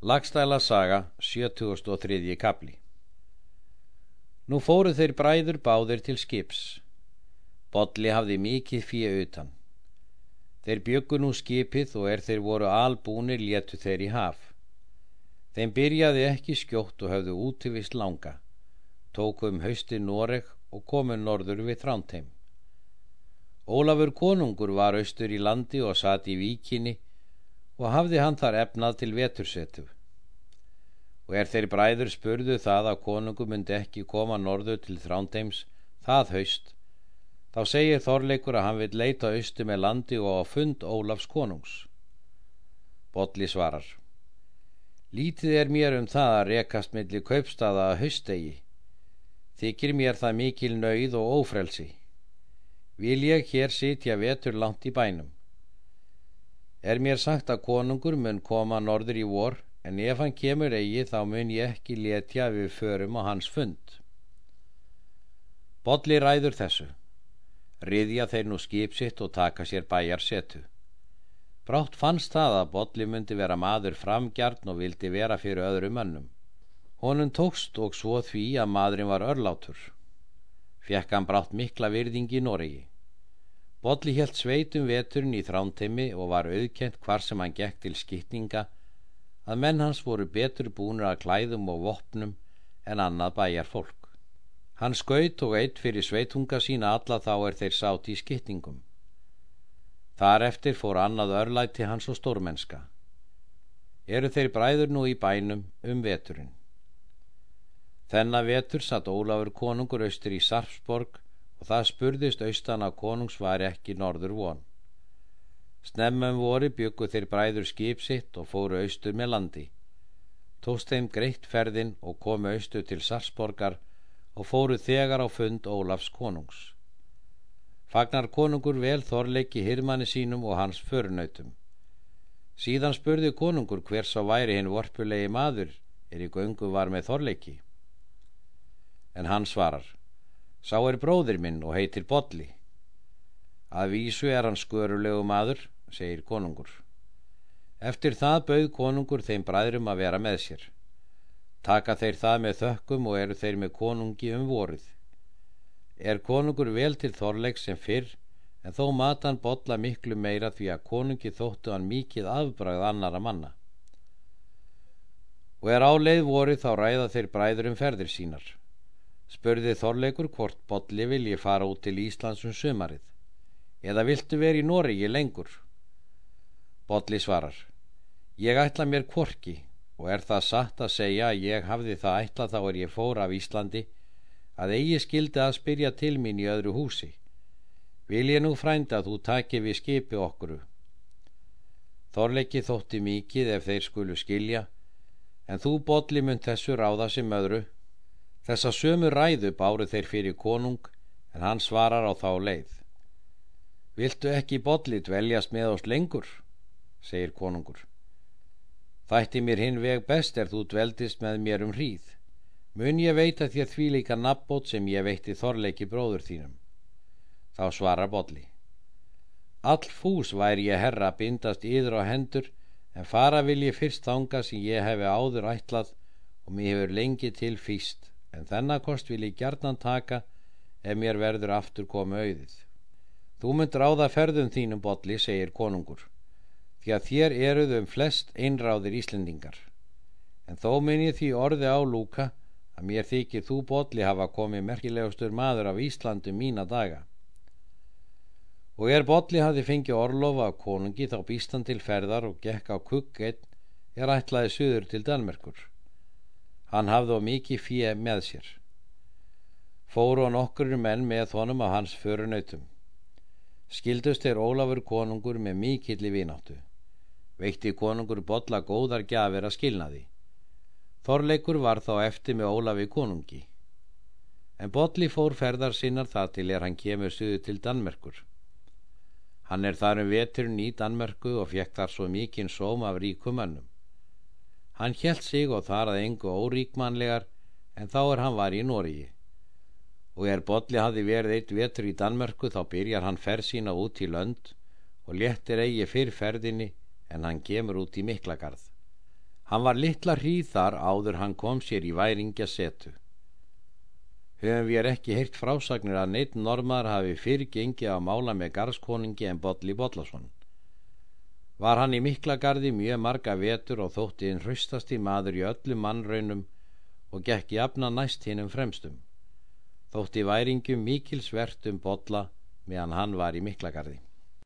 Lagstæla saga, 73. kapli Nú fóru þeir bræður báðir til skips. Bodli hafði mikið fyrir utan. Þeir byggu nú skipið og er þeir voru albúnir létu þeir í haf. Þeim byrjaði ekki skjótt og hafðu útivist langa. Tóku um hausti Noreg og komu norður við Þrántheim. Ólafur konungur var austur í landi og satt í víkinni og hafði hann þar efnað til vetursetu. Og er þeir bræður spurðu það að konungu myndi ekki koma norðu til þrándeims það haust, þá segir Þorleikur að hann vil leita austu með landi og á fund Ólafs konungs. Bodli svarar. Lítið er mér um það að rekast millir kaupstaða að haustegi. Þykir mér það mikil nöyð og ófrelsi. Vil ég hér sitja vetur langt í bænum. Er mér sagt að konungur mun koma norður í vor, en ef hann kemur eigi þá mun ég ekki letja við förum á hans fund. Bodli ræður þessu. Riðja þeir nú skip sitt og taka sér bæjar setu. Brátt fannst það að Bodli myndi vera maður framgjarn og vildi vera fyrir öðru mönnum. Honum tókst og svo því að maðurinn var örlátur. Fjekk hann brátt mikla virðing í Noregi. Bolli helt sveitum veturinn í þránteimi og var auðkent hvar sem hann gekk til skipninga að menn hans voru betur búinur að klæðum og vopnum en annað bæjar fólk. Hann skaut og eitt fyrir sveitunga sína alla þá er þeir sátt í skipningum. Þar eftir fór annað örlæti hans og stórmenska. Eru þeir bræður nú í bænum um veturinn. Þennan vetur satt Ólafur konungur austur í Sarpsborg og það spurðist austan að konungs var ekki norður von. Snemmum voru byggu þeir bræður skip sitt og fóru austur með landi. Tóst þeim greitt ferðin og komu austur til Sarsborgar og fóru þegar á fund Ólafs konungs. Fagnar konungur vel þorleiki hirmanni sínum og hans förunautum. Síðan spurði konungur hvers á væri hinn vorpulegi maður er í göngu var með þorleiki. En hann svarar Sá er bróðir minn og heitir Bodli. Að vísu er hann skörulegu maður, segir konungur. Eftir það bauð konungur þeim bræðrum að vera með sér. Taka þeir það með þökkum og eru þeir með konungi um vorið. Er konungur vel til þorleik sem fyrr, en þó mata hann Bodla miklu meira því að konungi þóttu hann mikið afbragð annara manna. Og er áleið vorið þá ræða þeir bræður um ferðir sínar spurði Þorleikur hvort Bolli vilji fara út til Íslands um sumarið. Eða viltu verið í Noregi lengur? Bolli svarar ég ætla mér kvorki og er það satt að segja að ég hafði það ætla þá er ég fór af Íslandi að eigi skildi að spyrja til mín í öðru húsi. Vil ég nú frænda að þú taki við skipi okkuru Þorleiki þótti mikið ef þeir skulu skilja en þú Bolli mun þessu ráða sem öðru Þessa sömu ræðu báru þeir fyrir konung en hann svarar á þá leið. Viltu ekki bolli dveljast með oss lengur? segir konungur. Þætti mér hinn veg best er þú dveldist með mér um hríð. Mun ég veita þér því líka nabbót sem ég veitti þorleiki bróður þínum. Þá svarar bolli. All fús væri ég herra bindast yður á hendur en fara vil ég fyrst þanga sem ég hefi áður ætlað og mér hefur lengi til fýst en þennakost vil ég gjarnan taka ef mér verður aftur komu auðið. Þú mynd ráða ferðum þínum botli, segir konungur, því að þér eruð um flest einráðir Íslendingar. En þó minn ég því orði á lúka að mér þykir þú botli hafa komið merkilegustur maður af Íslandi mína daga. Og er botli hafi fengið orlofa af konungi þá býstan til ferðar og gekk á kukk einn er ætlaði suður til Danmerkur. Hann hafði á mikið fjö með sér. Fóru hann okkur menn með honum af hans förunautum. Skildust er Ólafur konungur með mikilli vináttu. Veitti konungur botla góðar gjafir að skilnaði. Þorleikur var þá eftir með Ólafi konungi. En botli fór ferðar sinnar það til er hann kemur suðu til Danmerkur. Hann er þar um veturinn í Danmerku og fekk þar svo mikinn sóm af ríkumannum. Hann hjælt sig og þar að engu óríkmanlegar en þá er hann var í Nóriði. Og er Bodli hafi verið eitt vetur í Danmörku þá byrjar hann ferð sína út í lönd og léttir eigi fyrr ferðinni en hann kemur út í Miklagarð. Hann var litla hríð þar áður hann kom sér í væringja setu. Höfum við ekki heyrt frásagnir að neitt normar hafi fyrrgengi að mála með garðskoningi en Bolli Bollason. Var hann í miklagarði mjög marga vetur og þótti einn hraustasti maður í öllum mannraunum og gekk jafna næst hinnum fremstum. Þótti væringum mikil svert um Bolla meðan hann var í miklagarði.